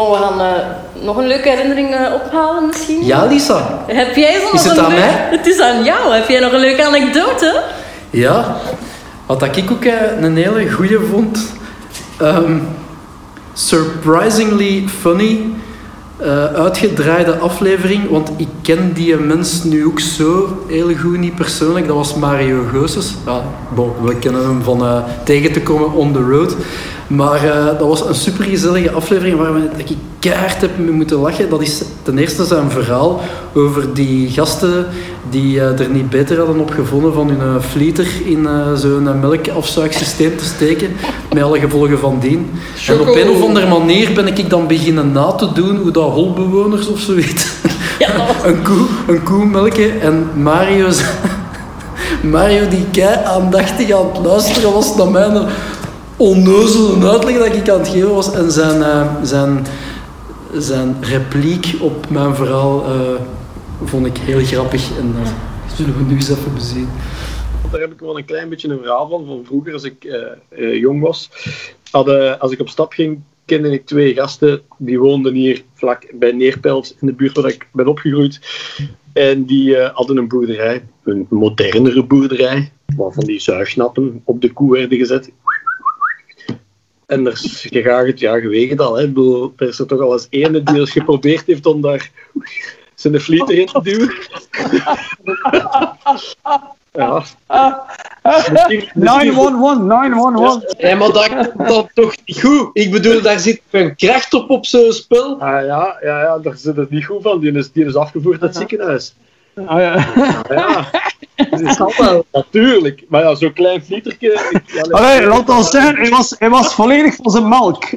Bon, we gaan eh, nog een leuke herinnering eh, ophalen misschien. Ja, Lisa. Heb jij zo Is het een aan leuk- mij? Het is aan jou. Heb jij nog een leuke anekdote? Ja, wat ik ook eh, een hele goeie vond. ehm, surprisingly funny. uitgedraaide aflevering, want ik ken die mens nu ook zo heel goed niet persoonlijk. Dat was Mario Goossens. Ja, bon, we kennen hem van tegen te komen on the road. Maar eh, dat was een super gezellige aflevering waar we- dat ik keihard heb mee moeten lachen. Dat is ten eerste zijn verhaal over die gasten die eh, er niet beter hadden op gevonden van hun eh, flieter in zo'n melkafzuigsysteem te steken. Met alle gevolgen van dien. En op een of andere manier ben ik dan beginnen na te doen hoe dat holbewoners of zoiets een, koe, een koe melken. En Mario, z- Mario die kei aandachtig aan het luisteren was naar mijn onnozele uitleg dat ik aan het geven was. En zijn, eh, zijn, zijn repliek op mijn verhaal eh, vond ik heel grappig. En dat zullen we nu eens even bezien. Daar heb ik wel een klein beetje een verhaal van, van vroeger als ik eh, eh, jong was. Hadden, als ik op stap ging, kende ik twee gasten. Die woonden hier vlak bij Neerpelt, in de buurt waar ik ben opgegroeid. En die eh, hadden een boerderij, een modernere boerderij, waarvan die zuignappen op de koe werden gezet. En er is ja, je weet het al, hè. Ik bedoel, er is er toch al eens ene die eens geprobeerd heeft om daar zijn vliet erin te duwen. Ja. Misschien- misschien- 911, 911. Ja, maar dat, dat toch niet goed. Ik bedoel, daar zit een kracht op op zo'n spel. Ah, ja, ja, ja, daar zit het niet goed van. Die is, die is afgevoerd uit het ziekenhuis. Ah, ja. Ja, dat is al wel. Natuurlijk. Maar ja, zo'n klein ik- Ja, nee. Allee, laat ons zeggen, hij was, hij was volledig van zijn melk.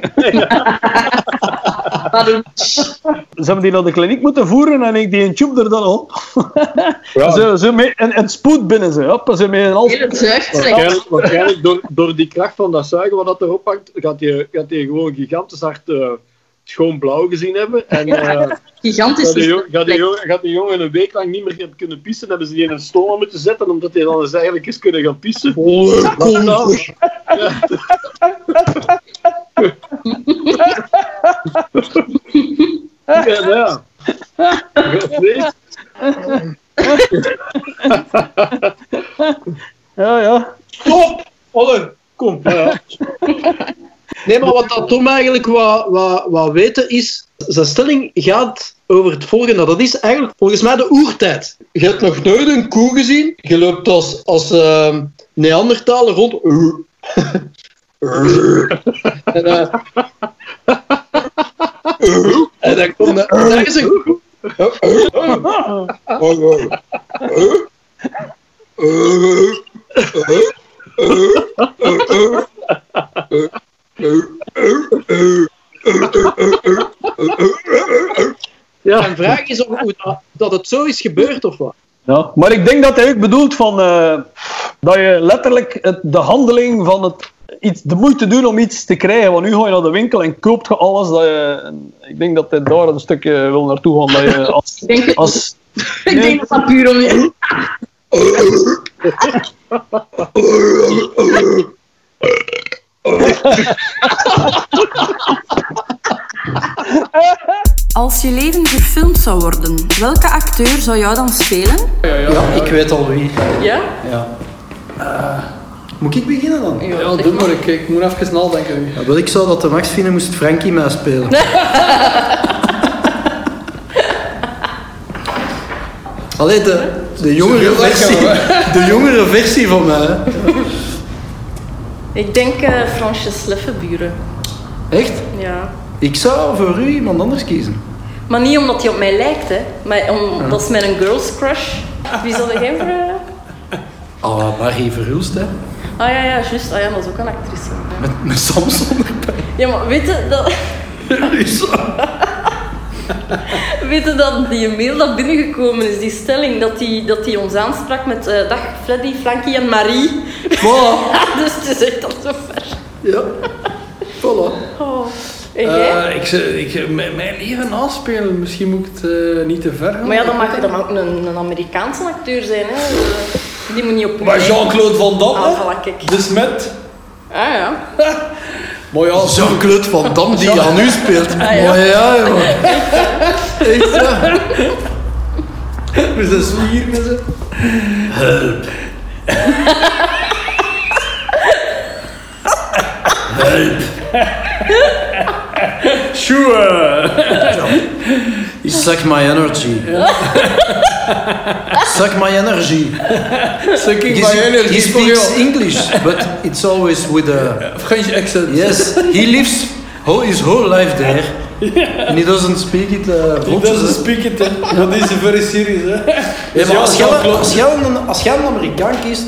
Ze hebben die naar de kliniek moeten voeren en ik die een tube er dan op. Ja, Zo, zo met een, een spoed binnen ze. Hop, ze met een waarschijnlijk waarschijnlijk door, door die kracht van dat zuigen wat dat erop hangt, gaat hij gaat die gewoon gigantisch hard eh, schoon blauw gezien hebben. En eh, Gigantisch. gaat, die, jo- gaat, die jongen, gaat die jongen een week lang niet meer kunnen pissen. Hebben ze die in een stoel moeten zetten, omdat hij dan eens eigenlijk eens kunnen gaan pissen. Kom, Ja, ja. Ja, nee. Ja, ja. Stop! Olle, kom. Ja. Nee, maar wat dat Tom eigenlijk wat, wat, wat weten is... Zijn stelling gaat over het volgende. Dat is eigenlijk volgens mij de oertijd. Je hebt nog nooit een koe gezien. Je loopt als, als uh, rond. en, eh, en dan komt er... Daar is een. Ja. Mijn vraag is of dat, dat het zo is gebeurd of wat. Ja, maar ik denk dat hij ook bedoelt van, eh, dat je letterlijk het, de handeling van het iets, de moeite doen om iets te krijgen. Want nu ga je naar de winkel en koopt je alles. Dat je, ik denk dat hij daar een stukje wil naartoe gaan. Dat je als, Ik denk, als, ik denk dat dat puur om je... Als je leven verfilmd zou worden, welke acteur zou jou dan spelen? Ja, ik weet al wie. Ja? Ja. Eh, moet ik beginnen dan? Ja, doe maar. Ik, ik moet even nadenken. Ja, wel, ik zou dat de max vinden moest Frankie mij spelen. Allee, de, de, jongere versie, de jongere versie van mij. hè. Ik denk eh Fransjes Leffenburen. Echt? Ja. Ik zou voor u iemand anders kiezen. Maar niet omdat hij op mij lijkt, hè. Maar om, dat is mijn girls crush. Wie zal jij voor... eh? Ah, Marie Verhulst, hè. Ah ja, ja, juist. Ah ja, dat is ook een actrice. Met, met Samson erbij. Ja, maar weet je dat... Lisa. Weet je dat die mail dat binnengekomen is, die stelling, dat die, dat die ons aansprak met eh, dag Freddy, Frankie en Marie. Voilà. dus het is echt al zo ver. Ja. Voilà. Oh. Eh, ik, ik, mijn mijn leven naspelen, misschien moet ik het eh, niet te ver gaan. maar ja, dan mag, dan mag ook een, een Amerikaanse acteur zijn, hè. Die moet niet op... Maar Jean-Claude Van Damme, Ah, voilà, kijk. de Smet. Ah ja. Ja, Jean-Claude Van Damme die aan u speelt. ja. Maar ja, jongen. Echt, ja. met zijn zwier met ze. Help. Sure. Suck my energy. Suck my energy. Sucking my energy he speaks you. English, but it's always with a... French accent. Yes, he lives whole, his whole life there. And he doesn't speak it uh, He doesn't speak it. Dat is very serious, hè. Ja, maar als, jij, Jean-Claude- als, jij een, als jij een Amerikaan kiest...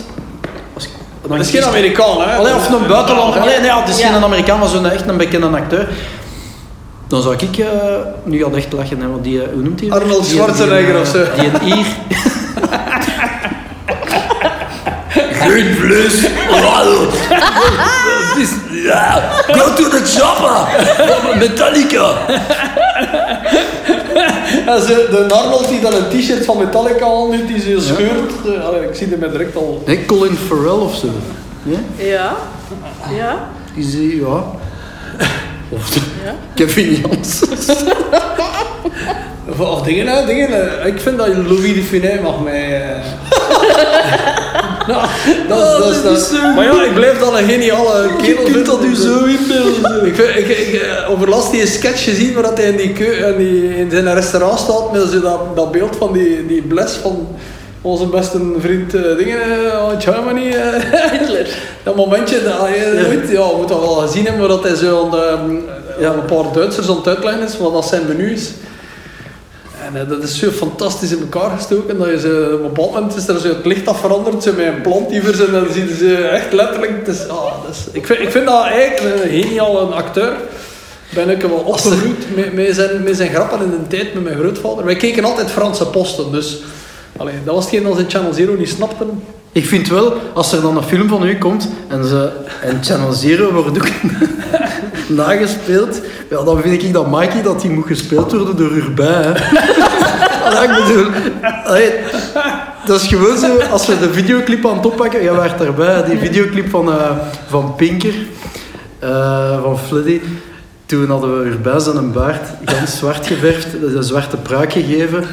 Als, dan Dat is geen Amerikaan, hè. Allee, of een buitenlander. Allee, nee, het is Ja. geen Amerikaan, maar zo'n echt een bekende acteur. Dan zou ik... eh nu gaat echt lachen, hè, want die... eh, Hoe noemt hij? Arnold Die- Schwarzenegger die, of zo. Die een Ier... Geen vlees. Ja, go to the chopper. Metallica. Ze- de Arnold die dan een t-shirt van Metallica aan doet, die ze scheurt. Eh, ik zie hem met direct al. Nee, Colin Farrell of zo. Ja? Ja. Ja. Die zie ja. Of Ja. Kevin Janssens. Of, of dingen, hè, dingen. eh, Ik vind dat Louis de Funès mag mij. eh. nou, dat, is- dat, is- dat, is- Maar ja, ik blijf dan een geniale kerel. Je kunt dat u zo inbeelden. Ik, vind- ik, ik, eh, overlast die sketch gezien waar dat hij in, die keu, in, die, in zijn restaurant staat met zo dat, dat beeld van die, die bles van onze beste vriend eh, dingen uit Germany. Hitler. Dat momentje, dat, je moet, ja, moet dat wel gezien hebben, dat hij zo aan de, Ja. ja, een paar Duitsers aan het uitleggen is, wat dat zijn menu is. En dat is zo fantastisch in elkaar gestoken, dat je zo, op een bepaald moment is er zo het licht af veranderd, zo met een plantievers en dan zien ze echt letterlijk, is, ah, dat is, ik, vind, ik vind dat eigenlijk een geniale acteur. Ben ik wel opgegroeid met, met, zijn, met zijn grappen in de tijd met mijn grootvader. Wij keken altijd Franse posten, dus allee, dat was hetgeen ze in Channel Zero niet snapten. Ik vind wel, als er dan een film van u komt en, ze, en Channel Zero wordt ook nagespeeld, ja, dan vind ik dat Mikey dat die moet gespeeld worden door Urbain. Ja, ik bedoel, allee, dat is gewoon zo, als we de videoclip aan het oppakken, jij waart daarbij, die videoclip van, eh, van Pinker, eh, van Fleddy. Toen hadden we Urbain zijn baard ganz zwart geverfd, een zwarte pruik gegeven.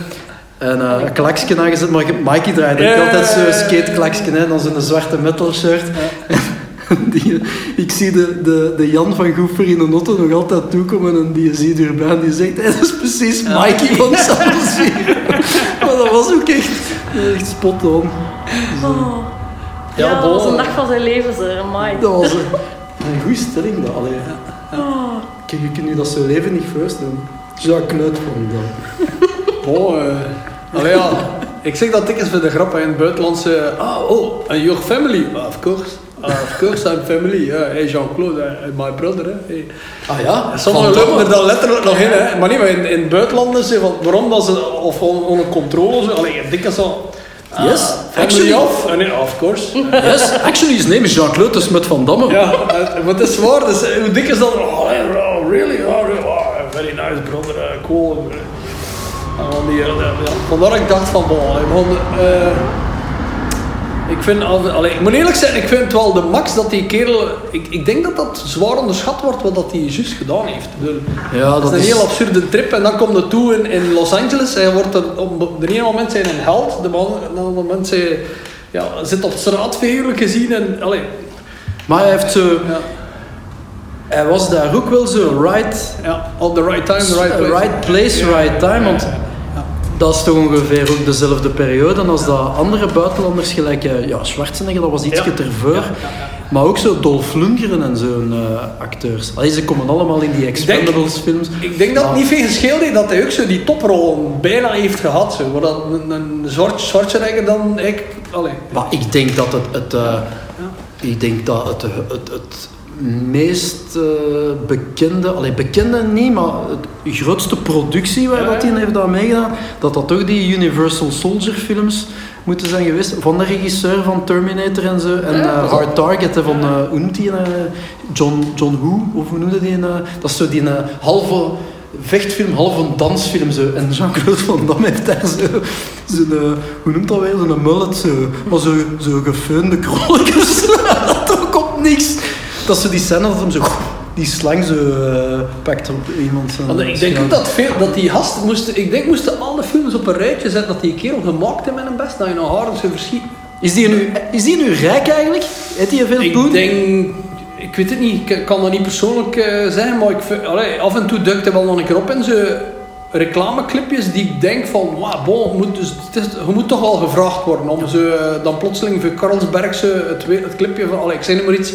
En eh, een klaksje aangezet, maar Mikey draaide ook Ja, altijd ja, ja, zo'n ja. skateklaksje, hè, dan zo'n zwarte metal shirt. Die, ik zie de, de, de Jan van Goefer in een auto nog altijd toekomen en die ziet erbij en die zegt hey, dat is precies Mikey van Salzburg. maar dat was ook echt, echt spot on. Oh. Ja, Ja, dat was een dag van zijn leven, zeg. Amai. Dat was een, een goede stelling. Dat, allee. Kijk, je kunt je dat zo leven niet voorstellen. Jacques Kluit van. Oh, eh allee, ja. Ik zeg dat dikwijls voor de grap in het buitenlandse. Ah, oh, and your family? Ah, of course. Ah, of course, I'm family. Yeah. Hey, Jean-Claude, eh, my brother. Hey. Ah ja? Sommigen lopen er dan letterlijk nog in, hè. maar niet maar in, in het buitenland is het waarom dat ze, of on- onder controle, zo. Allee, dikwijls zo. ah, Yes, actually. of? En, nee, of course. Yes, actually his name is Jean-Claude, dus met Van Damme. ja, maar het is waar, dus, eh, hoe dik is dat? Oh, oh, really? Oh, really? Oh, very nice, brother. cool. Vandaar dat ik dacht van, man, eh, ik vind, al- allee, ik moet eerlijk zijn, ik vind wel de max dat die kerel, ik, ik denk dat dat zwaar onderschat wordt wat dat hij juist gedaan heeft. Bedoel, Ja, dat, dat is een is... heel absurde trip en dan komt het toe in, in Los Angeles. Hij wordt er, op de ene moment zijn een held, de andere moment zijn, ja, zit op straat figuurlijk gezien en, allee, Maar hij heeft zo... ja, Hij was daar ook wel zo right... ja, on the right time, the right place. Right place, right time, want dat is toch ongeveer ook dezelfde periode als dat andere buitenlanders gelijk eh, ja, Schwarzenegger, dat was ietsje Ja. ter voor. Maar ook zo Dolph Lundgren en zo'n eh, acteurs. Allee, ze komen allemaal in die Expendables films. Ik denk dat het niet veel gescheeld heeft dat hij ook zo die toprol bijna heeft gehad. Zo. Waar dat een, een zwart, Schwarzenegger dan eigenlijk... Allee. Maar ik denk dat het, het, eh, ik denk dat het, het, het meest eh, bekende, allee, bekende niet, maar het grootste productie waar dat hij heeft aan meegedaan, dat dat toch die Universal Soldier films moeten zijn geweest. Van de regisseur van Terminator en zo. En eh, Hard Target van, hoe noemt die? eh, John, John Woo? Of hoe noemde die? dat is zo die halve vechtfilm, halve dansfilm zo. En Jean-Claude Van Damme heeft daar zo, zo'n, hoe noemt dat weer, zo'n mullet zo. Maar zo, zo gefeunde krolletjes. dat ook op niks. Dat zo die scène dat hem zo die slang zo eh, pakt op iemand zijn Want ik denk ook dat, veel, dat die gast moesten, ik denk moesten alle films op een rijtje zetten dat die een kerel gemaakt heeft met een best, dat je nog harder zou verschieten. Is die, nu, is die nu rijk eigenlijk? Heeft hij veel poen? Ik denk, ik weet het niet, ik kan dat niet persoonlijk eh, zeggen, maar ik, allee, af en toe duikt hij wel nog een keer op in zo reclameclipjes die ik denk van, wauw, bon, moet, dus, het is, je moet toch wel gevraagd worden om zo, eh, dan plotseling voor Carlsberg zo het, het clipje van, allee, ik zeg maar iets,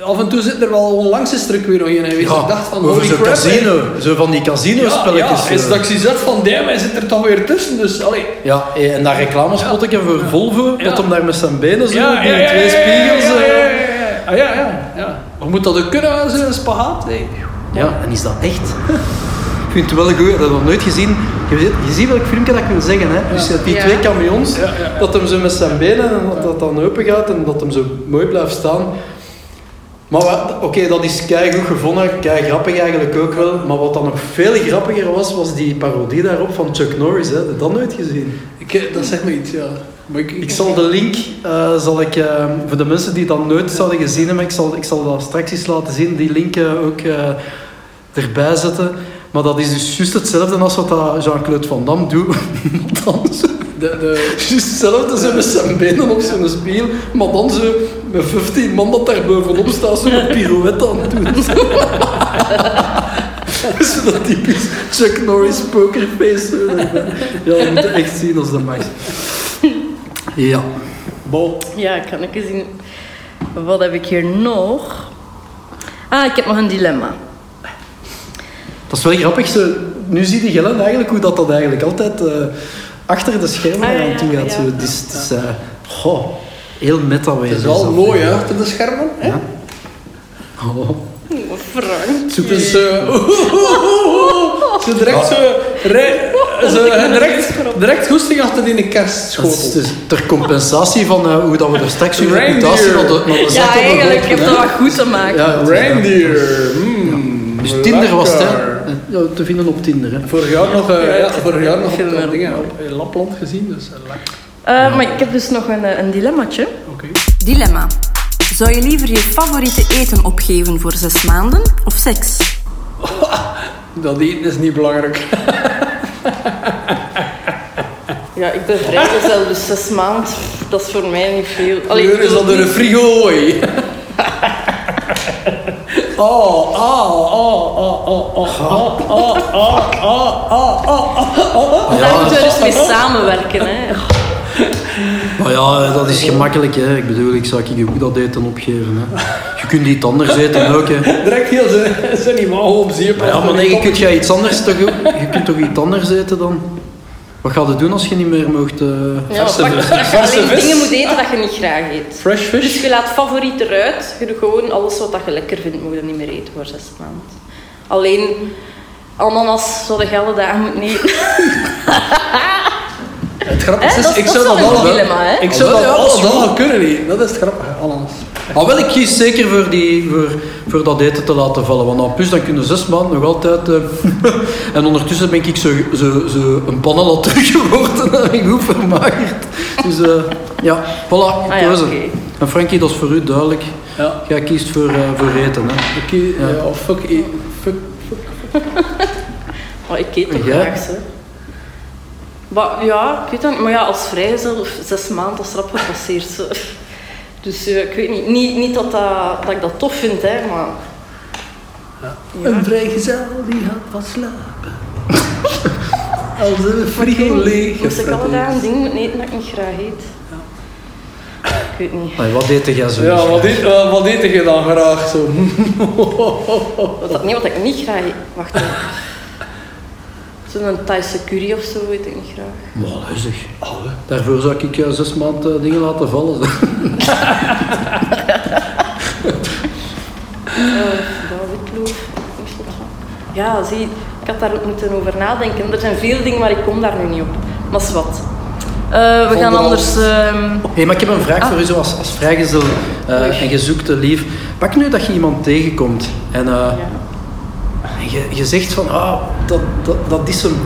af en toe zit er wel onlangs is er ook weer nog in geweest. Ja, ik dacht van, over zo'n casino. Zo van die casino-spelletjes. Ja, ja, is eh. dat ik zie van, damn, hij zit er toch weer tussen, dus, allee. Ja, eh, en dat reclamespotje voor Volvo, Ja. dat hem daar met zijn benen zo, Ja, die ja, ja, twee spiegels. Ja, ja, eh. ja, ja, ja. Ah, ja, ja, ja. Maar moet dat ook kunnen, zo'n spagaat? Nee. Ja, en is dat echt? Ik vind het wel goed, ik heb dat nog nooit gezien. Je, ziet- je ziet welk filmpje dat ik wil zeggen. Hè? Dus je hebt die twee camions, Ja, ja. dat hem zo met zijn benen en dat dat dan open gaat en dat hem zo mooi blijft staan. Maar oké, dat is kei goed gevonden, kei grappig eigenlijk ook wel. Maar wat dan nog veel grappiger was, was die parodie daarop van Chuck Norris. Hè? Heb je dat nooit gezien? Ik, eh, dat zegt me iets, ja. Maar ik, Ik zal de link, eh, zal ik, eh, voor de mensen die dat nooit zouden gezien hebben, ik zal, ik zal dat straks eens laten zien, die link ook erbij zetten. Maar dat is dus juist hetzelfde als wat Jean-Claude Van Damme doet. Dan De, de, juist hetzelfde, zo met zijn benen op zijn spiegel, maar dan zo met 15 man dat daar bovenop staat, zo een pirouette aan het doen. Zo dat typisch Chuck Norris pokerface. Ja, dat moet je echt zien als dat mag. Ja. bal. Ja, kan ik eens zien. Wat heb ik hier nog? Ah, ik heb nog een dilemma. Dat is wel grappig. Zo, nu zie je Gellen eigenlijk hoe dat, dat eigenlijk altijd eh, achter de schermen Ah, ja, aan toe gaat. ja. Zo, is eh, goh, heel meta. Het is wel mooi, hè, achter de schermen. Hè? Ja. Oh. Oh, Frank. Zo, dus, eh, zo direct zo, zo direct, direct goesting achter die Dat is kerstschotel. dus ter compensatie van eh, hoe dat we er straks uw reputatie naar de, naar de Ja, eigenlijk heb je dat wat goed te maken. Ja, eh, Reindeer. Mm, Dus Tinder was het, hè. Ja, te vinden op Tinder, hè. Vorig jaar nog, eh, ja, vorig jaar nog op dingen op in Lapland gezien, dus eh, lekker. Eh, maar ik heb dus nog een, eh, een dilemmaatje. Oké. Dilemma. Zou je liever je favoriete eten opgeven voor zes maanden of seks? Dat eten is niet belangrijk. Ja, ik ben vrijgezel, dus zes maanden, dat is voor mij niet veel. Allee, Kleur is door een niet- frigo, hoi. Oh, oh, oh, oh, oh, oh, oh, oh, oh, oh, oh, oh, oh. Daar moeten we dus mee samenwerken. Hè. Maar ja, dat is gemakkelijk, hè. Ik bedoel, ik zou je ook dat eten opgeven, hè. Je kunt iets anders eten ook, hè. Direct heel zijn, imago op zeep. Ja, maar nee, je kunt jij iets anders toch ook? Je kunt toch iets anders eten dan? Wat ga je doen als je niet meer mocht... eh, Ja, Verse vis. dingen moet eten dat je niet graag eet. Fresh Dus fish. je laat favoriet eruit. Je doet gewoon alles wat dat je lekker vindt, moet je niet meer eten voor zes maanden. Alleen ananas zou je alle dagen moeten eten. Het grappige is, dat- ik zou is dat hè? Ik zou wel, dat ja, dat is alle goed. dagen kunnen eten. Dat is het grappige. Ananas. Maar wel, ik kies zeker voor, die, voor, voor dat eten te laten vallen. Want dan plus dan kunnen zes maanden nog altijd... eh, en ondertussen ben ik zo, zo, zo een pannenlat terug geworden en goed vermagerd. Dus eh, ja, voilà, Ah ja. En Frankie, dat is voor u duidelijk. Ja. Jij kiest voor, eh, voor eten, hè. Oké, ja. of fuck eten. Fuck. Maar ik eet toch Ja. graag, hè. Maar ja, ik weet dat niet. Maar ja, als vrijgezel, of zes maanden, rap gepasseerd. Dus eh, ik weet niet. Niet, niet dat, dat, dat ik dat tof vind, hè, maar... Ja. Een vrijgezel die gaat wat slapen. Als de frigo leeg Moest ik gefrituurd. dagen dingen moeten eten dat ik niet graag eet? Ik weet niet. Wat eet jij zo? Ja, wat eet, eh, wat eet je dan graag zo? Wat dat niet wat ik niet graag eet. Wacht even. Zo'n Thaise curry of zo eet ik niet graag. Maar. Daarvoor zou ik eh, zes maanden eh, dingen laten vallen. van. Ja, zie, ik had daar ook moeten over nadenken. Er zijn veel dingen, maar ik kom daar nu niet op. Maar is wat. Eh, we gaan anders... ehm, Hey, maar ik heb een vraag Ah. voor u, zo als, als vrijgezel eh, en je zoekt een lief. Pak nu dat je iemand tegenkomt en, en je, je zegt van, ah, dat, dat, dat is hem.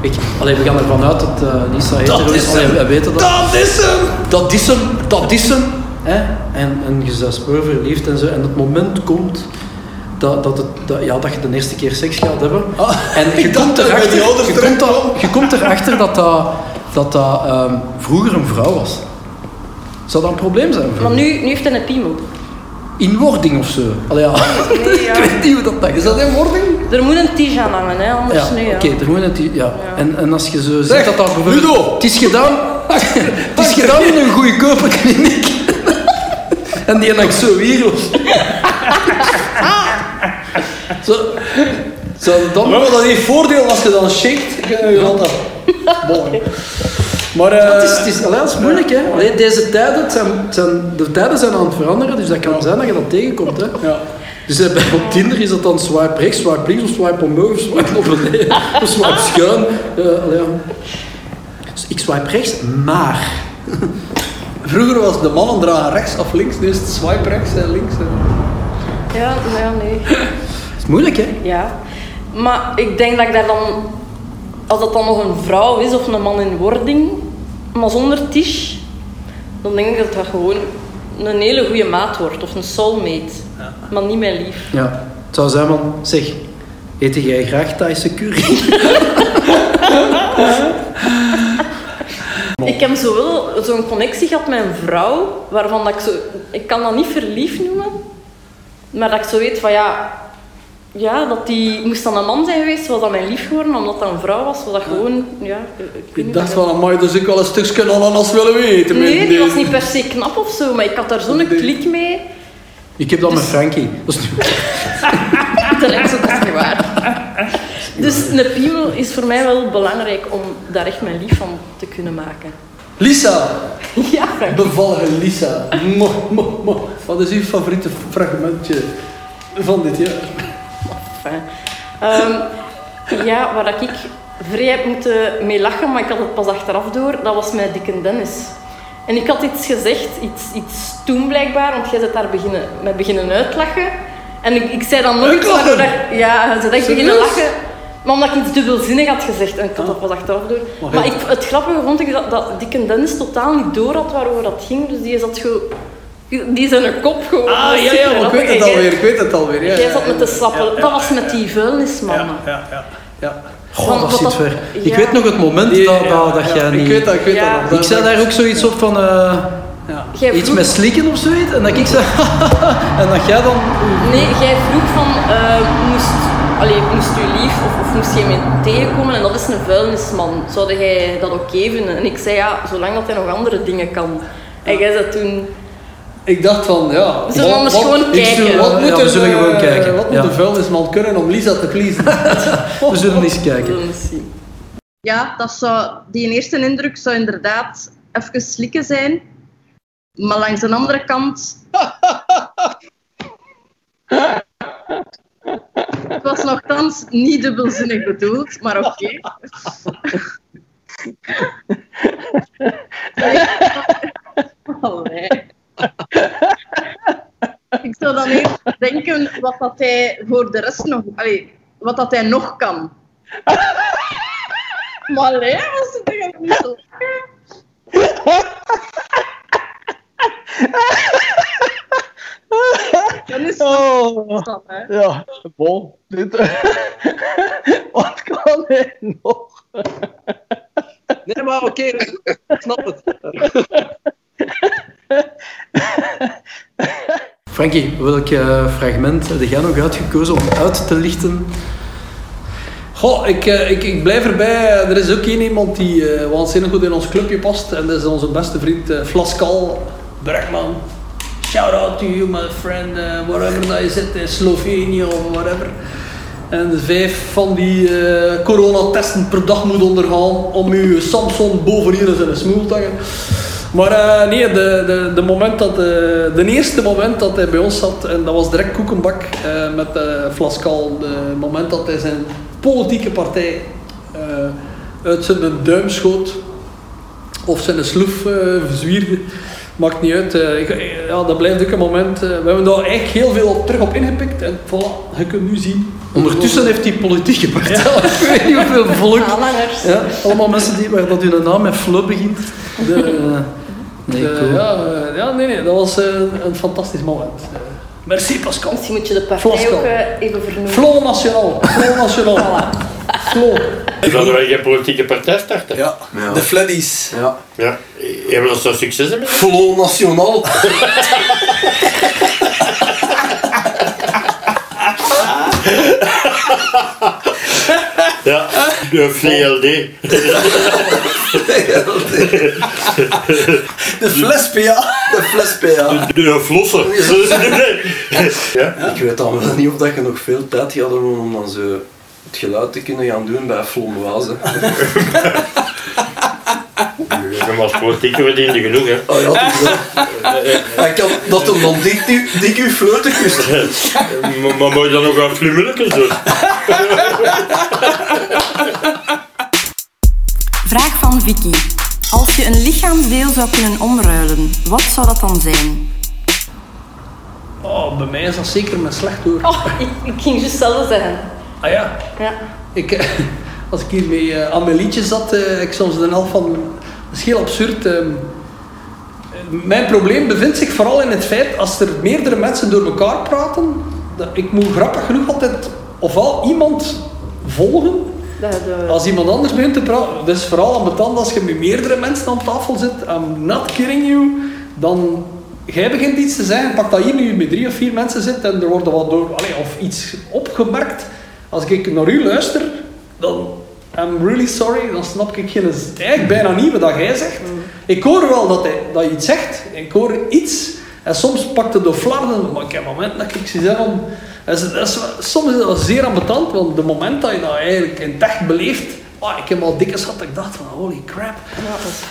Weet je, allee, we gaan ervan uit dat uh, Lisa hetero is. is Allee, hem. we weten dat. Dat is hem! Dat is hem, dat is hem. Hè? En, en je bent spoor verliefd en zo. En het moment komt dat, dat, het, dat, ja, dat je de eerste keer seks gaat hebben. en je ik dacht komt, dat erachter, die ouders je, komt er- je komt erachter dat dat, dat, dat ehm, vroeger een vrouw was. Zou dat een probleem zijn? voor Maar nu, nu heeft hij een piemel. Inwording of zo? Allee, ja. Nee, ja. ik weet niet hoe dat, dat Is dat in wording? Er moet een tige aan hangen, hè, anders Ja, oké, Ja. er moet het, ja. Ja. En, en als je zo Zeg, zegt dat dat bijvoorbeeld... Ludo! Het is gedaan, het is gedaan in een goedkope kliniek. en die heb ik zo weer. zo, zo dan... Maar dat heeft voordeel als je dan shakt. Je gaat dat. Maar eh, Het is, het is, allee, dat is moeilijk, hè. Allee, deze tijden, het zijn, het zijn, de tijden zijn aan het veranderen, dus dat kan zijn dat je dat tegenkomt, hè. ja. Dus eh, bij- op Tinder is dat dan swipe rechts, swipe links, of swipe omhoog, of swipe naar beneden, of swipe schuin. Eh, allee, ja. Dus ik swipe rechts, maar... Vroeger was de mannen dragen rechts of links, nu is het swipe rechts en links. En... Ja, ja, nee. Het is moeilijk, hè. Ja. Maar ik denk dat ik daar dan... Als dat dan nog een vrouw is of een man in wording, maar zonder tige, dan denk ik dat dat gewoon een hele goede maat wordt. Of een soulmate. Maar niet mijn lief. Ja, het zou zijn van, zeg, eet jij graag Thaise curry? Ik heb zo wel zo'n connectie gehad met een vrouw, waarvan dat ik zo... Ik kan dat niet verliefd noemen, maar dat ik zo weet van ja... Ja, dat die... Moest dan een man zijn geweest, was dat mijn lief geworden, omdat dat een vrouw was, was dat gewoon... Ja, ik, ik niet dacht van, amai, dus ik wel een stukje ananas willen weten. Nee, die was niet per se knap of zo, maar ik had daar zo'n klik mee. Ik heb dat met Frankie. Dat is lijkt zo, dat is niet waar. Dus een piemel is voor mij wel belangrijk om daar echt mijn lief van te kunnen maken. Lisa, Ja, Frank. bevallige Lisa. Mo, mo, mo. Wat is uw favoriete fragmentje van dit jaar? Enfin, ehm, ja, waar ik vrij heb moeten mee lachen, maar ik had het pas achteraf door, dat was met Dick en Dennis. En ik had iets gezegd, iets, iets toen blijkbaar, want jij zit daar beginnen, met beginnen uitlachen. En ik, ik zei dan nog iets waardoor dat, ja, ze beginnen lachen. Maar omdat ik iets dubbelzinnig had gezegd en ik had dat pas achteraf door. Maar ik, het grappige vond ik dat, dat Dick en Dennis totaal niet door had waarover dat ging. Dus die zat gewoon... Die zijn een kop gewoon. Ah, ja, ja, maar ik weet het alweer, ik weet het alweer. Ja, Jij zat met de slappe... Ja, ja, Dat was met die vuilnismannen. Ja, ja, ja. ja. Goh, Want dat zit ver. Ik weet nog het moment dat, dat, dat ja, jij niet... Ik weet dat, ik weet Ja. dat. Ik zei daar ook zoiets op van... eh, Ja. Iets vroeg- met slikken of zoiets. En dat ik zei... en dat jij dan... Nee, jij vroeg van... eh, moest, allee, moest u lief of, of moest jij mee tegenkomen en dat is een vuilnisman. Zou jij dat oké vinden? En ik zei ja, zolang dat hij nog andere dingen kan. En jij zei toen... Ik dacht van, ja... We zullen wat- anders wat- gewoon kijken. Wat Ja, moet we zullen eh, gewoon kijken. Wat moet de vuilnisman kunnen om Lisa te pleasen? We zullen eens We kijken. Ja, dat zou, die eerste indruk zou inderdaad even slikken zijn. Maar langs de andere kant... Het was nogthans niet dubbelzinnig bedoeld, maar oké. Allee. Dan eerst denken wat dat hij voor de rest nog... Allee, wat dat hij nog kan. Maar nee, was het toch niet zo? Dan is het Oh, dat, hè. ja, bon. Dit, wat kan hij nog? Nee, maar oké, ik snap het. Frankie, welk eh, fragment heb jij nog uitgekozen om uit te lichten? Goh, ik, eh, ik, ik blijf erbij. Er is ook één iemand die eh waanzinnig goed in ons clubje past. En dat is onze beste vriend eh Flaskal. Shout out to you, my friend. eh, wherever dat je zit, in Slovenië of whatever. En vijf van die coronatesten per dag moet ondergaan om je Samsung boven hier in zijn smoel te hangen. Maar eh, nee, de, de, de, moment dat, eh, de eerste moment dat hij bij ons zat, en dat was direct koekenbak eh, met eh Flaskal. De moment dat hij zijn politieke partij eh, uit zijn duim schoot, of zijn sloef eh verzwierde, maakt niet uit. Ik- ja, dat blijft ook een moment. we hebben daar eigenlijk heel veel op, terug op ingepikt. En voilà, je kunt nu zien. Ondertussen heeft die politieke partij, ik weet niet hoeveel volk, ja, allemaal mensen die, waar dat hun naam met Flo begint. De, Nee, Eh, cool. ja, eh, ja, nee, nee, dat was eh, een fantastisch moment. Merci Pascal. Misschien moet je de partij ook even vernoemen. Flo Nationaal. Flo Nationaal. Flo. Zouden wij geen politieke partij starten? Ja, Ja. de Fleddies. Ja. Ja. Hebben we zo succes mee? Flo Nationaal. Ja, de VLD. De Fles PA. De Fles PA. De Flossen. Ja? Ik weet dan wel niet of dat je nog veel tijd hebben om dan zo het geluid te kunnen gaan doen bij Flomboise. Ja, maar als politieke verdiende genoeg, hè. Oh ja, dat wel. Kan dat hem dan dik, u- dik uw fluiten kust. Maar, moet je dan nog aan flummelijkjes doen? Vraag van Vicky. Als je een lichaamsdeel zou kunnen omruilen, wat zou dat dan zijn? Oh, bij mij is dat zeker mijn slecht hoor. Oh, ik, ik ging juist hetzelfde zeggen. Ah ja. Ja. Ik, eh, als ik hiermee eh, aan mijn liedjes zat, eh, ik soms de helft van... Dat is heel absurd. ehm. mijn probleem bevindt zich vooral in het feit, als er meerdere mensen door elkaar praten, dat ik moet grappig genoeg altijd ofwel iemand volgen, de, als iemand anders begint te praten. Dus vooral aan betand als je met meerdere mensen aan tafel zit, I'm not kidding you, dan... Jij begint iets te zeggen, pak dat hier nu met drie of vier mensen zit en er wordt wat door, allee, of iets opgemerkt. Als ik naar u luister, dan I'm really sorry, dan snap ik geen, eigenlijk bijna niet wat jij zegt. Ik hoor wel dat, hij, dat je iets zegt, ik hoor iets en soms pakt het door flarden, maar ik heb momenten dat ik zie zeggen, dat is, dat is, soms is dat zeer ambetant, want de moment dat je dat eigenlijk in het echt beleeft, ah, ik heb al dikke schat dat ik dacht van holy crap.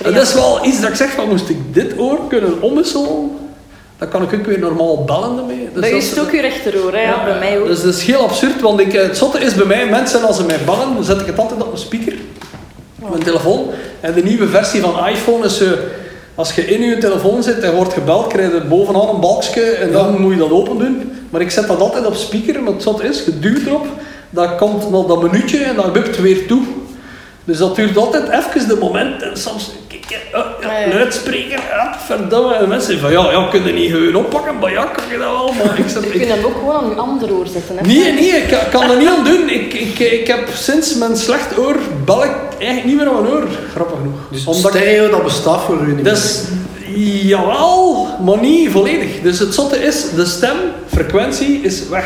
ja, dat is dat wel iets dat ik zeg van moest ik dit oor kunnen omwisselen, dan kan ik ook weer normaal bellen ermee. Dus Bij dat is het ook uw rechteroor, hè? Ja, bij mij ook. Dus dat is heel absurd, want ik, eh, het zotte is bij mij, mensen als ze mij bellen, dan zet ik het altijd op mijn speaker, op mijn telefoon. En de nieuwe versie van iPhone is als je in je telefoon zit en wordt gebeld, krijg je bovenaan een balkje en dan moet je dat open doen. Maar ik zet dat altijd op speaker, maar het is, je duwt erop, dat komt naar dat minuutje en dan bukt weer toe. Dus dat duurt altijd even de moment en soms kijk, eh, eh, Ja, ja. luidspreker, ah, verdomme. En mensen zeggen van ja, ja, kun je niet gewoon oppakken? Maar ja, kan je dat wel, maar ik Je ik, kunt hem ook gewoon aan uw ander oor zetten. Hè? Nee, nee, ik kan- kan er niet aan doen. Ik, ik, ik heb sinds mijn slecht oor bel ik eigenlijk niet meer aan mijn oor. Grappig genoeg. Dus Omdat stereo, dat bestaat voor u niet dus, jawel, maar niet volledig. Dus het zotte is, de stemfrequentie is weg.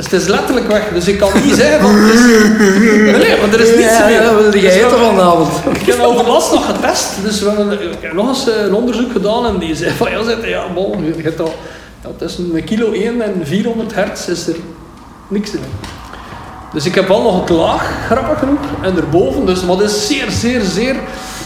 Dus het is letterlijk weg. Dus ik kan niet zeggen van... Het is... Nee, maar er is niets Ja, meer. ja, wilde Dus jij eten vanavond? ik heb overlast nog getest, dus we hebben ik heb nog eens eh, een onderzoek gedaan en die zei van ja, zei, ja bon, je hebt al ja, tussen een kilo 1 en 400 hertz is er niks in. Dus ik heb wel nog het laag, grappig genoeg, en erboven, dus dat is zeer, zeer, zeer...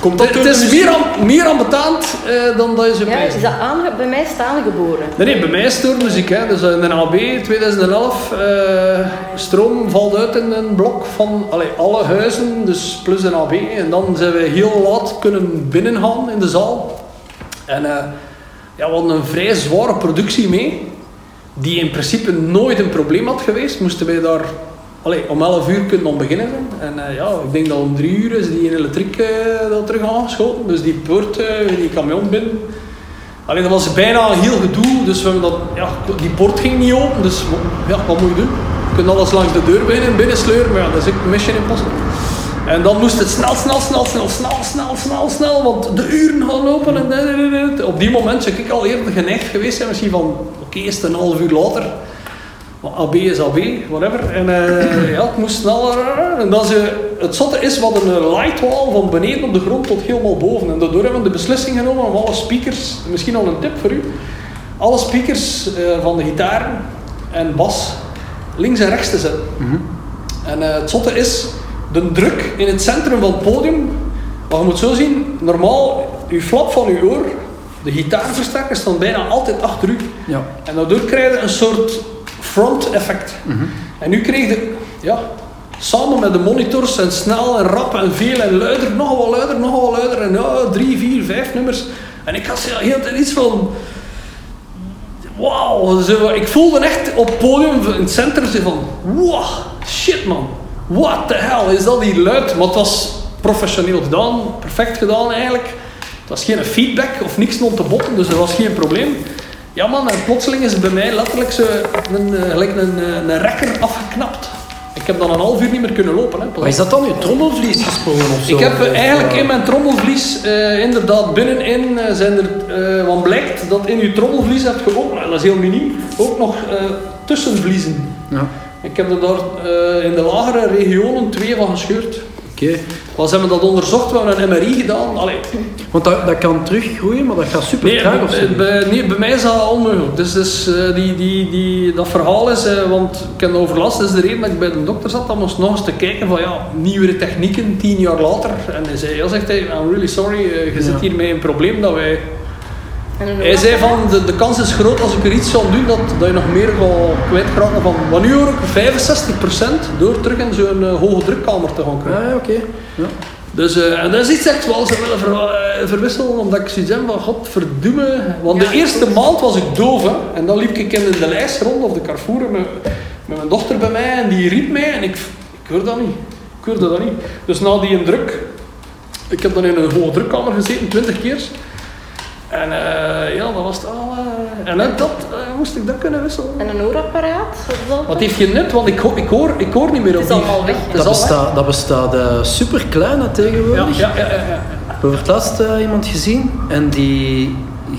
Komt dat het, is meer, am, meer ambetant eh, dan dat je zo Ja, is dat aange... bij mij is het aangeboren. Nee, nee, bij mij is het door muziek. Hè. Dus in een AB 2011, eh, stroom valt uit in een blok van allee, alle huizen, dus plus een AB. En dan zijn we heel laat kunnen binnengaan in de zaal. En eh, ja, we hadden een vrij zware productie mee, die in principe nooit een probleem had geweest. Moesten wij daar allee, om 11 uur kunnen dan beginnen. En eh, ja, ik denk dat om 3 uur is die elektriek eh dat terug aangeschoten. Dus die poort, eh, die camion binnen. Alleen dat was bijna heel gedoe, dus we hebben dat, ja, die poort ging niet open, dus ja, wat moet je doen? Je kunt alles langs de deur binnen, binnen sleuren, maar ja, dat is ook mission impossible. En dan moest het snel, snel, snel, snel, snel, snel, snel, snel, want de uren gaan lopen en. Op die moment zou ik al eerder geneigd geweest zijn, misschien van, oké, is het een half uur later, AB is AB, whatever. En eh, ja, het moest sneller. En dan ze, het zotte is wat een lightwall van beneden op de grond tot helemaal boven. En daardoor hebben we de beslissing genomen om alle speakers, misschien al een tip voor u, alle speakers eh, van de gitaar en bas links en rechts te zetten. En eh, het zotte is de druk in het centrum van het podium. Maar je moet zo zien, normaal, uw flap van uw oor, de gitaarversterker staan bijna altijd achter u. Ja. En daardoor krijg je een soort front effect. En nu kreeg je, ja, samen met de monitors en snel en rap en veel en luider, nog wat luider, nog wat luider en ja, drie, vier, vijf nummers. En ik had heel tijd iets van, wauw, ik voelde echt op het podium in het centrum van, wow, shit man, what the hell is dat hier luid? Maar het was professioneel gedaan, perfect gedaan eigenlijk. Het was geen feedback of niks stond te botten, dus er was geen probleem. Ja man, en plotseling is het bij mij letterlijk zo een, eh, gelijk een, eh, een rekker afgeknapt. Ik heb dan een half uur niet meer kunnen lopen. Hè. Maar is dat dan je trommelvlies gesprongen of zo? Ik heb eh, eigenlijk in mijn trommelvlies, inderdaad binnenin zijn er, eh, want blijkt dat in je trommelvlies heb je ook, dat is heel miniem, ook nog tussenvliezen. Ja, Ik heb er daar in de lagere regionen twee van gescheurd. Oké. Ze hebben dat onderzocht, we hebben een MRI gedaan. Allee, Want dat, dat kan teruggroeien, maar dat gaat super nee, traag of zo. bij, bij- nee, bij mij is dat onmogelijk. Dus, dus eh, die, die, die, dat verhaal is, eh, want ik heb overlast, dat is de reden dat ik bij de dokter zat, dan moest nog eens te kijken van ja, nieuwere technieken, tien jaar later. En hij zei, ja, zegt hij, I'm really sorry, eh, je zit hier met een probleem dat wij... Hij zei van, de, de kans is groot als ik er iets zou doen, dat, dat je nog meer gaat kwijtraken van... Want nu hoor ik 65% door terug in zo'n eh, hoge drukkamer te gaan krijgen. Ja, ja, oké. Ja. Dus, eh, en dat is iets ik wel zou willen ver, eh, verwisselen, omdat ik zoiets heb van, godverdomme. Want de eerste maand was ik doof, hè. En dan liep ik in de lijst rond, of de Carrefour, met, met mijn dochter bij mij, en die riep mij, en ik, ik hoorde dat niet. Ik hoorde dat niet. Dus na die druk, ik heb dan in een hoge drukkamer gezeten, 20 keer. En eh, ja, dat was het al. eh, en uit dat eh, moest ik dat kunnen wisselen. En een hoorapparaat? Wat heeft geen nut, want ik, ho- ik, hoor, ik hoor niet meer op Het is die- allemaal weg. Dat bestaat, dat bestaat eh, super klein tegenwoordig. ja, ja, ja, ja. Ik heb over het laatst eh, iemand gezien en die,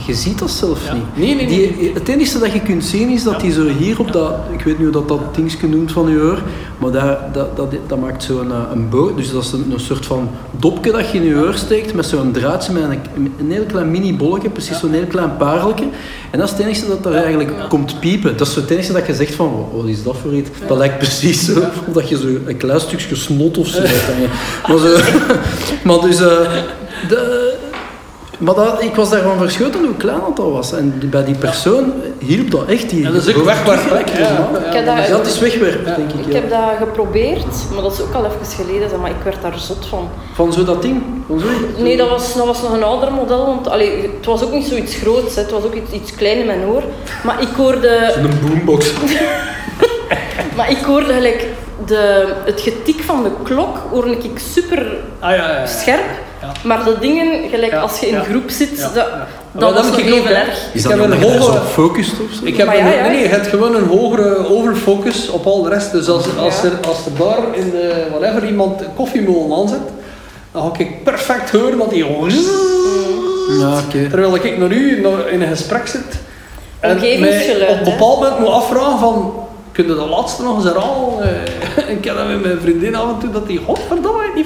je ziet dat zelf Ja. niet. Nee, nee, Die, het enige dat je kunt zien is dat die zo hier op dat, ik weet niet hoe dat, dat dingetje noemt van je oor, maar daar, dat, dat, dat maakt zo'n eh, een boot, dus dat is een, een soort van dopje dat je in je oor steekt met zo'n draadje met een, een heel klein mini bolletje, precies zo'n heel klein pareltje. En dat is het enige dat daar eigenlijk komt piepen. Dat is het enige dat je zegt van, "Wat- wat is dat voor iets? Dat lijkt precies zo, of dat je zo een klein stukje snot of zo hebt. Maar, zo, maar dus... eh, de, maar dat, ik was daarvan verschoten hoe klein dat al was. En die- bij die persoon hielp dat echt. Die, dat is ook wegwerpplek. Ja, ja, dat- Ja, het is wegwerp, denk ik. Ik ja. heb dat geprobeerd, maar dat is ook al even geleden, maar ik werd daar zot van. Van zo dat ding. Van zo. Nee, dat was, dat was nog een ouder model, want allee, het was ook niet zoiets groots, hè. het was ook iets, iets klein in mijn oor. Maar ik hoorde, Een boombox. maar ik hoorde gelijk de, het getik van de klok, hoorde ik super Ah, ja, ja, ja. scherp. Ja. Maar de dingen, gelijk Ja, als je in ja. groep zit, Ja, dat, ja. dat was nog ik even erg. Is Ik dat heb een hogere- zo focust of zo? Ik heb een. Nee, nee, je hebt gewoon een hogere overfocus op al de rest. Dus als, als, Ja. er, als er daar in de, whatever iemand een koffiemolen aanzet, dan ga ik perfect horen dat die Ja, oké. Terwijl ik naar u naar- in een gesprek zit en mij op een bepaald moment moet afvragen van kun je dat laatste nog eens herhalen? Eh, ik heb dat met mijn vriendin af en toe dat die godverdomme ik niet.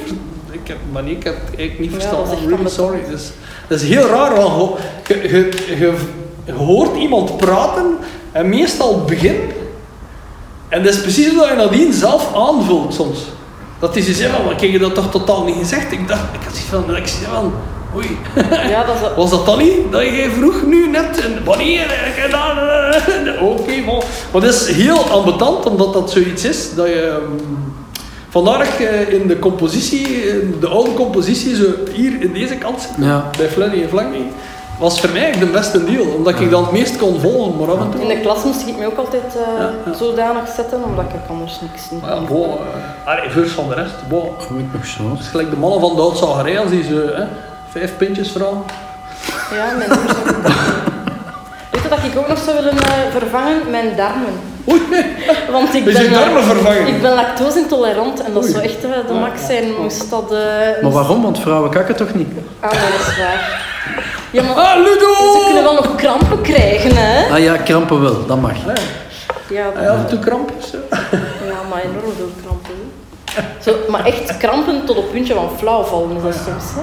Ik heb, maar ik heb het eigenlijk niet verstaan. I'm really sorry. Dus, dat is heel raar, want je, je, je, je, je hoort iemand praten en meestal het begin. En dat is precies wat je nadien zelf aanvult soms. Dat is iets van, ik heb je dat toch totaal niet gezegd? Ik dacht, ik had zoiets van, ik zie van, oei. Ja, dat is, Was dat dan niet? Dat je vroeg nu net en wanneer eh, Oké, maar, maar dat is heel ambetant omdat dat zoiets is dat je. ehm, Vandaar dat ik eh, in de compositie, in de oude compositie, zo hier in deze kant zit, Ja. bij Flanny en Flanny, was voor mij de beste deal. Omdat ik dan het meest kon volgen, maar af en toe. in de klas moest ik me ook altijd eh, Ja, ja. zodanig zetten, omdat ik anders niks niet Maar ja, kon. allee, vers van de rest. Goed nog chance. Het is gelijk de mannen van de Oudzagerij als die zo hè, vijf pintjes vragen. Ja, mijn Weet je dat ik ook nog zou willen eh, vervangen? Mijn darmen. Oei, nee. Want ik Is je ben, eh, darmen vervangen? Ik ben lactose-intolerant en dat Oei. zou echt eh, de max zijn. Moest dat... eh, Maar waarom? Want vrouwen kakken toch niet? Ah, dat is waar. Ja, maar Ah, Ludo! ze kunnen wel nog krampen krijgen, hè? Ah ja, krampen wel, dat mag. Ja, Heb je af en toe krampjes? zo? ja maar enorm veel krampen. Zo, maar echt krampen tot op het puntje van flauw vallen is dat soms. Hè?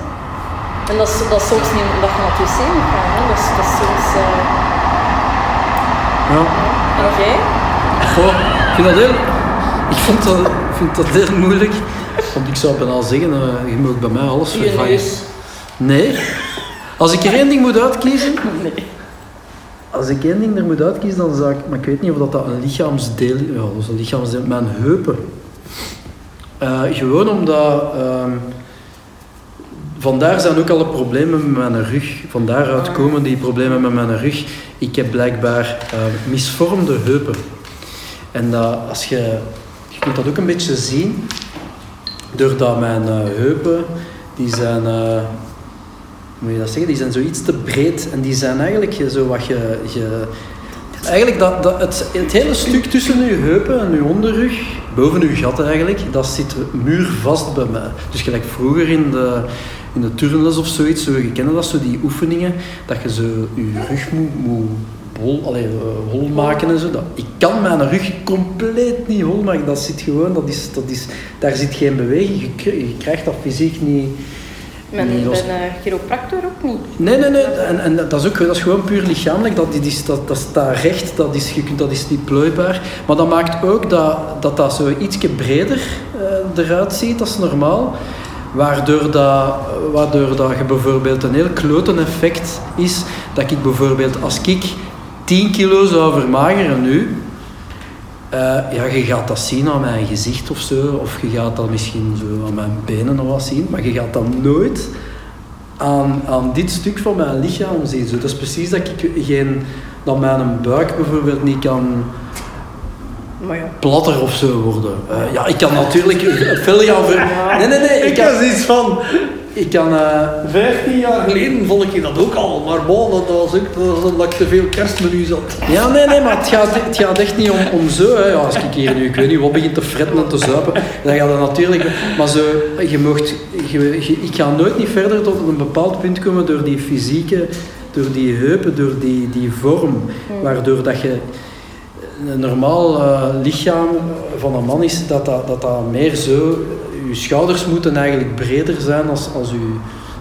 En dat is, dat is soms niet omdat je naar het wc moet gaan. Hè? Dat, is, dat is soms... eh, Ja. En jij? Goh, ik vind dat heel... Ik vind dat, ik vind dat heel moeilijk. Want ik zou bijna zeggen, eh, je moet bij mij alles Je vervangen. neus. Nee. Als ik er één ding moet uitkiezen... Als ik één ding er moet uitkiezen, dan zou ik... Maar ik weet niet of dat, dat een lichaamsdeel... Ja, dat is een lichaamsdeel. Mijn heupen. Eh, gewoon omdat... ehm, vandaar zijn ook alle problemen met mijn rug. Van daaruit komen die problemen met mijn rug. Ik heb blijkbaar eh, misvormde heupen. En als je, je kunt dat ook een beetje zien, doordat mijn eh, heupen, die zijn, eh, moet je dat zeggen, die zijn zoiets te breed en die zijn eigenlijk zo wat je... je eigenlijk dat, dat, het, het hele stuk tussen je heupen en je onderrug, boven je gat eigenlijk, dat zit muurvast bij mij. Dus gelijk vroeger in de, in de turnles of zoiets, zo, je kent dat zo, die oefeningen, dat je zo je rug moet, moet hol, allee, eh, hol maken en zo. Dat, ik kan mijn rug compleet niet hol maken, dat zit gewoon, dat is, dat is, daar zit geen beweging, je, je krijgt dat fysiek niet... Met bij een chiropractor ook niet. Nee, nee, nee. En, en dat, is ook, dat is gewoon puur lichamelijk. Dat, die- die, dat, dat staat recht, dat is, je kunt- dat is niet plooibaar. Maar dat maakt ook dat dat, dat zo ietsje breder eh, eruit ziet, dat is normaal. Waardoor, dat, waardoor dat je bijvoorbeeld een heel kloten effect is, dat ik bijvoorbeeld als ik 10 kilo zou vermageren nu, eh, ja, je gaat dat zien aan mijn gezicht of zo, of je gaat dat misschien zo aan mijn benen of wat zien, maar je gaat dat nooit aan, aan dit stuk van mijn lichaam zien. Zo, dat is precies dat ik geen, dat mijn buik bijvoorbeeld niet kan Maar ja. platter of zo worden. Eh, ja, ik kan natuurlijk veel gaan ver... Nee, nee, nee. Ik kan, heb zoiets van, ik kan eh, 15 jaar geleden vond ik dat ook al, maar bon, dat was ook dat was omdat ik te veel kerstmenu zat. Ja, nee, nee, maar het gaat, het gaat echt niet om, om zo. Hè. Ja, als ik hier nu, ik weet niet wat begint te fretten en te zuipen, dan gaat het natuurlijk... Maar zo, je mocht, je, je- ik ga nooit niet verder tot een bepaald punt komen door die fysieke, door die heupen, door die, die vorm, waardoor dat je een normaal eh, lichaam van een man is, dat dat, dat dat meer zo... Je schouders moeten eigenlijk breder zijn als, als, je,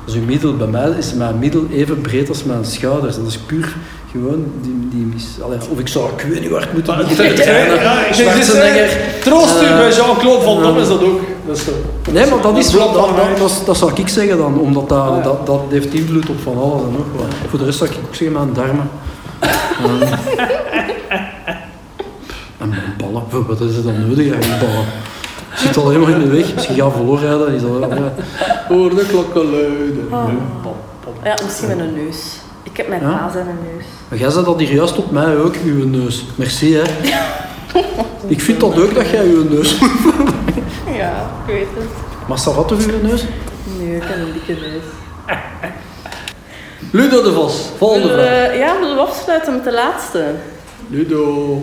als uw middel. Bij mij is mijn middel even breed als mijn schouders. Dat is puur gewoon die... die mis, allee, of ik zou... Ik weet niet waar het moet beginnen Ja, trainen. ik- Schwarzenegger. Troost u, Eh, bij Jean-Claude Van Damme is dat ook. Dat is zo. Nee, maar dat is wel... Dat, dat, zou ik zeggen dan, omdat dat, Ah, ja. dat, dat heeft invloed op van alles en nog wat. Voor de rest zou ik ook zeggen mijn darmen. Eh, en mijn ballen. Wat is het dan nodig eigenlijk, ballen? Zit al helemaal in de weg. Als je gaat volluiden, is dat... Ja. Hoor de klokken luiden. Ah. Ja, misschien met een neus. Ik heb mijn Ja? baas en een neus. Maar jij zei dat hier juist op mij ook, uw neus. Merci, hè. Ik vind dat ook dat jij uw neus moet Ja, ik weet het. Maar staat dat toch uw neus? Nee, ik heb een dikke neus. Ludo de Vos, volgende vraag. we- ja, willen we afsluiten met de laatste? Ludo.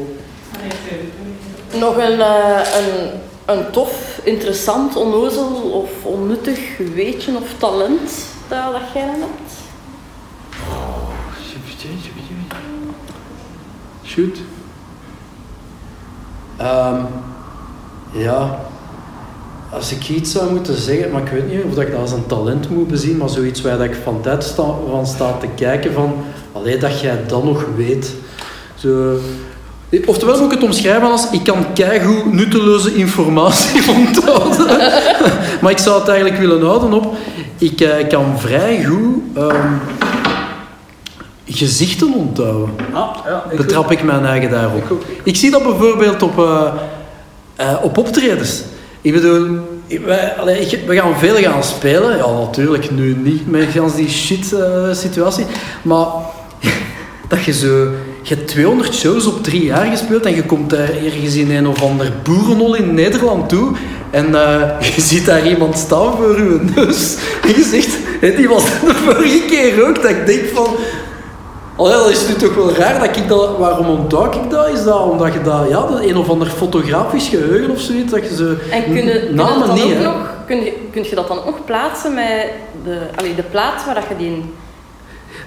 Nog een, eh, een, een tof, interessant, onnozel of onnuttig weetje of talent dat, dat jij hebt? Shoot. Ehm, ja, als ik iets zou moeten zeggen, maar ik weet niet of dat ik dat als een talent moet bezien, maar zoiets waar dat ik van tijd sta, van sta te kijken van, alleen dat jij dat nog weet. Zo, oftewel moet ik het omschrijven als, ik kan keigoed nutteloze informatie onthouden. maar ik zou het eigenlijk willen houden op, ik eh, kan vrij goed ehm, gezichten onthouden Ah, ja, ik betrap ik mijn eigen daarop. Ik. Ik zie dat bijvoorbeeld op, eh, eh, op optredens. Ik bedoel, wij, allee, ik- we gaan veel gaan spelen. Ja, natuurlijk nu niet met die shit situatie. Maar dat je zo... Je hebt 200 shows op drie jaar gespeeld en je komt daar ergens in een of ander boerenhol in Nederland toe en eh, je ziet daar iemand staan voor je neus en je zegt, die was de vorige keer ook, dat ik denk van, Allee, dat is nu toch wel raar dat ik dat... Waarom onthoud ik dat? Is dat omdat je dat... Ja, dat een of ander fotografisch geheugen of zoiets, dat je zo... En kun je, kun je dat dan niet, ook nog, kun je, kun je dat dan ook plaatsen met de, allee, de plaat waar dat je die.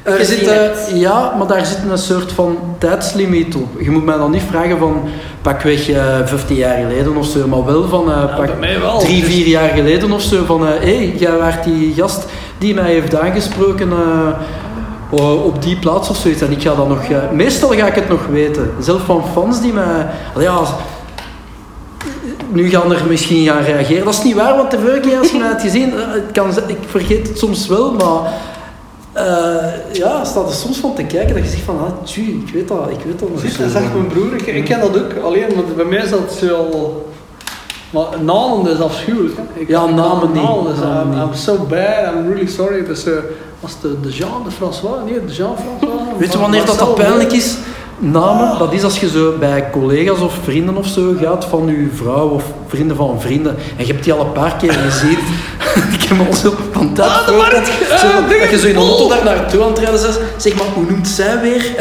Er zit, eh, hebt? ja, maar daar zit een soort van tijdslimiet op. Je moet mij dan niet vragen van pakweg eh 15 jaar geleden of zo, maar wel van eh pak wel. drie, Dus- vier jaar geleden of zo. Van hé, hey, jij waart die gast die mij heeft aangesproken eh, op die plaats of zoiets. En ik ga dat nog... eh, meestal ga ik het nog weten. Zelf van fans die mij... Ja, nu gaan er misschien gaan reageren. Dat is niet waar, want de vorige keer als je mij had gezien, eh, het kan, ik vergeet het soms wel, maar eh, ja, staat er soms van te kijken dat je zegt van, ah, tjie, ik weet dat, ik weet dat dat zegt mijn broer. Ik, ik ken dat ook. Alleen, want bij mij is dat zo al... Maar namen is afschuwelijk. Ik, Ja, namen niet. Namen is, Namen I'm, niet. I'm so bad, I'm really sorry. Dus, eh, was de, de Jean de François? Nee, de Jean François. Weet je wanneer dat, Marcel dat pijnlijk is? Namen, dat is als je zo bij collega's of vrienden of zo gaat van je vrouw of vrienden van vrienden. En je hebt die al een paar keer gezien. ik heb al zo van dat Ah, zo, Ah, dingen. dat je zo in een auto daar naartoe aan het rijden bent. Zeg maar, hoe noemt zij weer?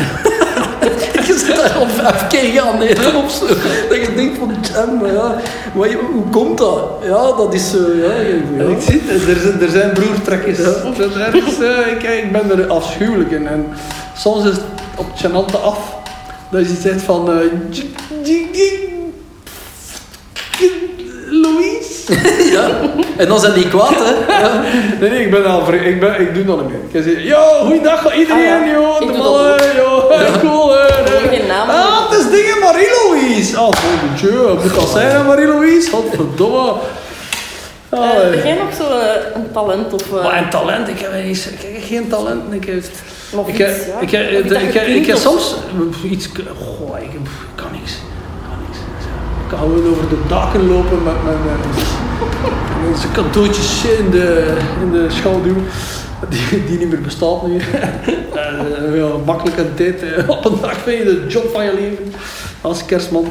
je zit daar al vijf keer gaan eten of zo. Dat je denkt van, jam, maar ja, maar hoe komt dat? Ja, dat is zo, ja. ja. Ik zie er zijn, er zijn broertrekjes. Er zijn ergens, eh, ik, ik ben er afschuwelijk in. En soms is het op het af. Dat je zegt van... eh, j- Louise? ja. En dan zijn die kwaad, hè. Ja. Nee, nee, ik ben al ik, ben, ik doe dat niet meer. Ik zeg, yo, goeiedag iedereen, Ah, ja. yo, Ik de mannen, yo, cool, eh, geen naam Ah, het is dingen Marie-Louise. Oh, volgend jaar, moet dat zijn, hè, Marie-Louise? Godverdomme. Eh, Ah, heb eh. jij nog zo'n eh, talent of... eh, Maar een talent, ik heb, eens- ik heb geen talent. Ik heb, Of ik iets, heb, ja. ik Of ik ik soms iets... Goh, ik, kan niks. Ik kan niks. Ik kan gewoon over de daken lopen met mijn... eh, met zijn in de, in de schaduw. Die, die niet meer bestaat nu. Eh, ja, makkelijk een tijd. eh, Op een dag ben je de job van je leven. Als kerstman.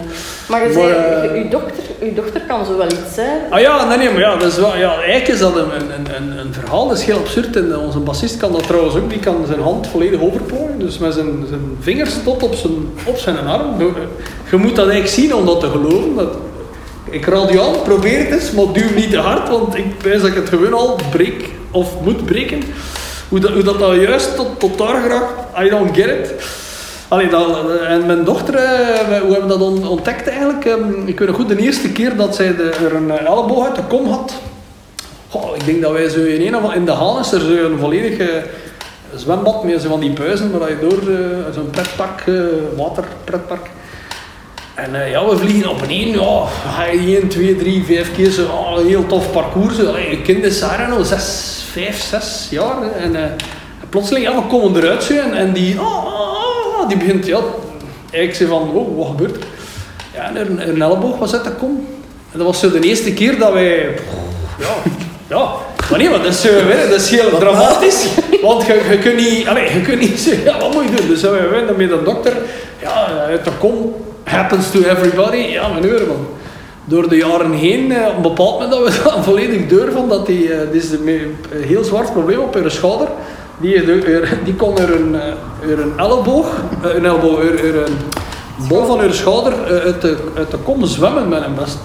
Maar je Maar, zei, eh, uw dochter, uw dochter kan zo wel iets zijn. Ah ja, nee, nee, maar ja, dat is wel, ja, eigenlijk is dat een, een, een, een verhaal, dat is heel absurd. En onze bassist kan dat trouwens ook, die kan zijn hand volledig overplooien. Dus met zijn, zijn vingers tot op zijn, op zijn arm. Je, je moet dat eigenlijk zien om dat te geloven. Dat, ik raad je aan, probeer het eens, maar duw niet te hard, want ik wijs dat ik het gewoon al breek of moet breken. Hoe dat, hoe dat, nou juist tot, tot daar geraakt, I don't get it. Dat, en mijn dochter, eh, wij- hoe hebben we dat on- ontdekt eigenlijk? Ehm, ik weet nog goed, de eerste keer dat zij de, er een eh, elleboog uit de kom had. Ik denk dat wij zo in een of in de haan is er zo een volledig eh, zwembad met zo van die buizen waar je door eh, zo'n pretpark, eh waterpretpark. En eh, ja, we vliegen op en één, ja, ga je 1, 2, 3, 5 keer zo, oh, een heel tof parcours. je kind is Sarah nog 6, 5, 6 jaar. En, eh, en plotseling, ja, we komen eruit zo, en, en die, oh, oh, oh, die begint, ja, ik zei van, oh, wat gebeurt er? Ja, en een, een elleboog was uit de kom. En dat was zo de eerste keer dat wij, ja, ja, maar nee, maar dat is, hè, dat is heel dramatisch. Want je, je kunt niet, allee, je kunt niet zeggen, ja, wat moet je doen? Dus wij weten met de dokter, ja, uit de kom happens to everybody. Ja, meneer, man. Door de jaren heen, eh, op een bepaald moment dat we dan volledig deur van dat die, eh, dit is een heel zwart probleem op haar schouder. Die, er- er- die kon er een, eh, er een elleboog, eh, een elleboog, er, er een bol van haar schouder eh, uit de, uit de kom zwemmen met hem best.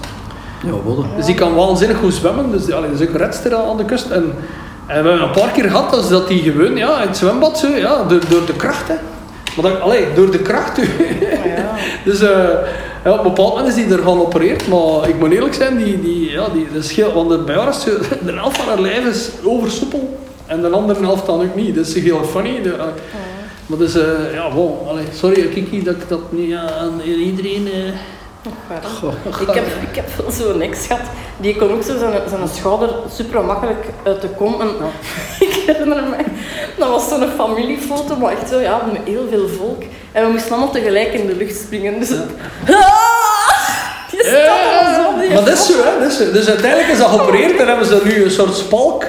Ja, wat Dus die kan waanzinnig goed zwemmen. Dus allee, dat is ook een redster aan de kust. En, en we hebben een paar keer gehad dus dat die gewoon ja, in het zwembad, zo, ja, door, door de kracht. Hè. Maar dat, allee, door de kracht. dus eh, ja, op een bepaald moment is die er gaan opereerd. Maar ik moet eerlijk zijn, die, die, ja, die, dat is heel, want de, bij haar is de helft van haar lijf is oversoepel. En de andere helft dan ook niet. Dat is heel funny. De. Maar dus, eh, ja, wow, allee, sorry Kiki dat ik dat niet aan iedereen... eh, Ik heb, ik heb wel zo'n ex gehad, die kon ook zo zijn, zijn schouder super makkelijk uit de kom. En ik herinner me, dat was zo'n familiefoto, maar echt zo, ja, met heel veel volk. En we moesten allemaal tegelijk in de lucht springen. Dus, je staat er zo die Maar dat is zo, hè. Dat is zo. Dus uiteindelijk is dat geopereerd en hebben ze nu een soort spalk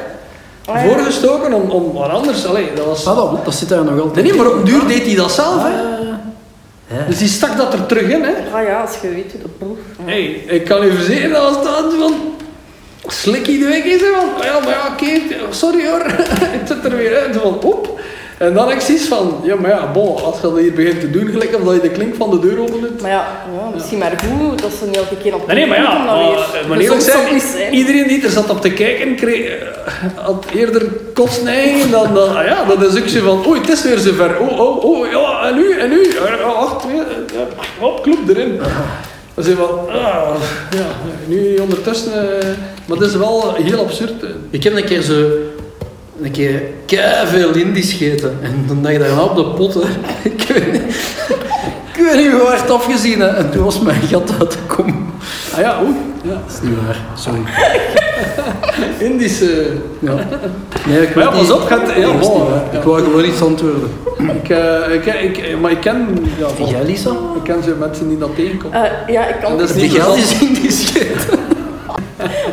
Ah, ja. voorgestoken om, om wat anders. Allee, dat was... Ah, dat, dat zit daar nog altijd. Nee, nee, maar op een duur deed hij dat zelf, hè. Ja. Dus die stak dat er terug in, hè. Ah ja, als je weet hoe dat proef. Hey, ik kan u verzekeren, dat was dat van... Slikkie de week is, hè, van... "Ah Ja, maar ja, oké, sorry hoor. ik zit er weer uit, van... Op. En dan ik zoiets van... Ja, maar ja, bon, als je dat hier begint te doen, gelijk of dat je de klink van de deur opent... Maar ja, ja misschien maar goed dat ze niet elke keer op Nee, nee, maar ja, moeten dan weer. maar, maar eerlijk zijn, zijn. iedereen die er zat op te kijken, kreeg, eh, had eerder kotsneigingen dan, dan, ah ja, dat is ook zo van, oei, het is weer zover, oh, oh, oh, ja, en nu, en nu, Eh, oh, wacht, weer, eh, ja, hop, kloep erin. Dan je van, ah, ja, nu ondertussen, eh, maar dat is wel heel absurd. Ik heb een keer zo... Een keer veel Indisch gegeten. En dan dacht ik daarna op de pot, hè. Ik weet niet... Ik weet niet hoe hard afgezien. En toen was mijn gat uit de kom. Ah ja, oei, ja. Dat is niet waar, sorry. Indische... Ja. Nee, ik Maar ja, weet pas niet- op, gaat, ja, dat is bon, ja. Ik wou gewoon iets antwoorden. Ik, eh, ik, ik, maar ik ken, ja, En bon, jij, Lisa? ik ken zo mensen die dat tegenkomen. Eh, ja, ik kan, En dat is Die niet plezant. is Indisch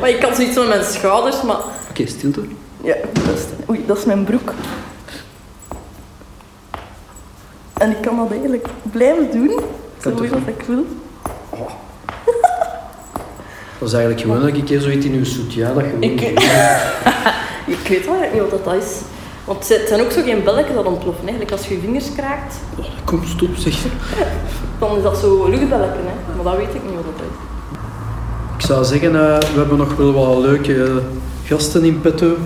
maar ik kan zoiets met mijn schouders, maar Oké, stilte. Ja, dat is, oei, dat is mijn broek. En ik kan dat eigenlijk blijven doen, zoveel toch als ik wil. Dat is eigenlijk gewoon elke keer zoiets in uw soutien dat je Ik, ik weet wel niet wat dat is. Want het zijn ook zo geen belletjes dat ontploffen. Eigenlijk als je je vingers kraakt, Kom, stop, zeg. dan is dat zo luchtbelletje. Hè. Maar dat weet ik niet wat dat is. Ik zou zeggen, eh, we hebben nog wel wat leuke eh, gasten in petto.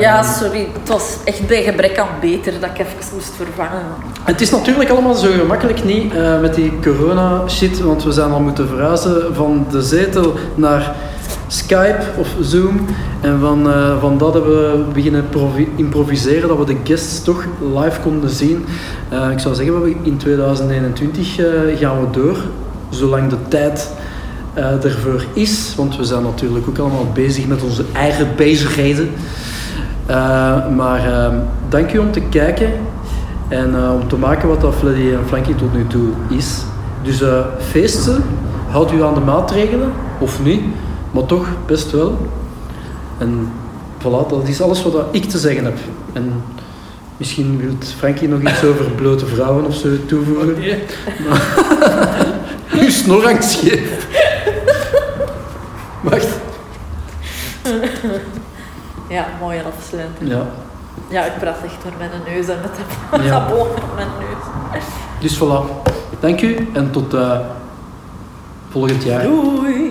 Ja, sorry. Het was echt bij gebrek aan beter dat ik even moest vervangen. Het is natuurlijk allemaal zo gemakkelijk niet eh, met die corona shit, want we zijn al moeten verhuizen van de zetel naar Skype of Zoom. En van, eh, van dat hebben we beginnen provi- improviseren, dat we de guests toch live konden zien. Eh, ik zou zeggen, we in 2021 eh, gaan we door, zolang de tijd ervoor is. Want we zijn natuurlijk ook allemaal bezig met onze eigen bezigheden. Eh, maar ehm, dank u om te kijken en eh, om te maken wat dat Fleddy en Flanky tot nu toe is. Dus eh, feesten, houd u aan de maatregelen, of niet, maar toch best wel. En voilà, dat is alles wat ik te zeggen heb. En misschien wil Frankie nog iets over blote vrouwen of zo toevoegen. Nee. Uw snor hangt scheef. Wacht. Ja, mooie afsluiting. Ja. Ja, ik praat echt door mijn neus en met dat Ja. boven mijn neus. Dus voilà. Dank u en tot eh, volgend jaar. Doei!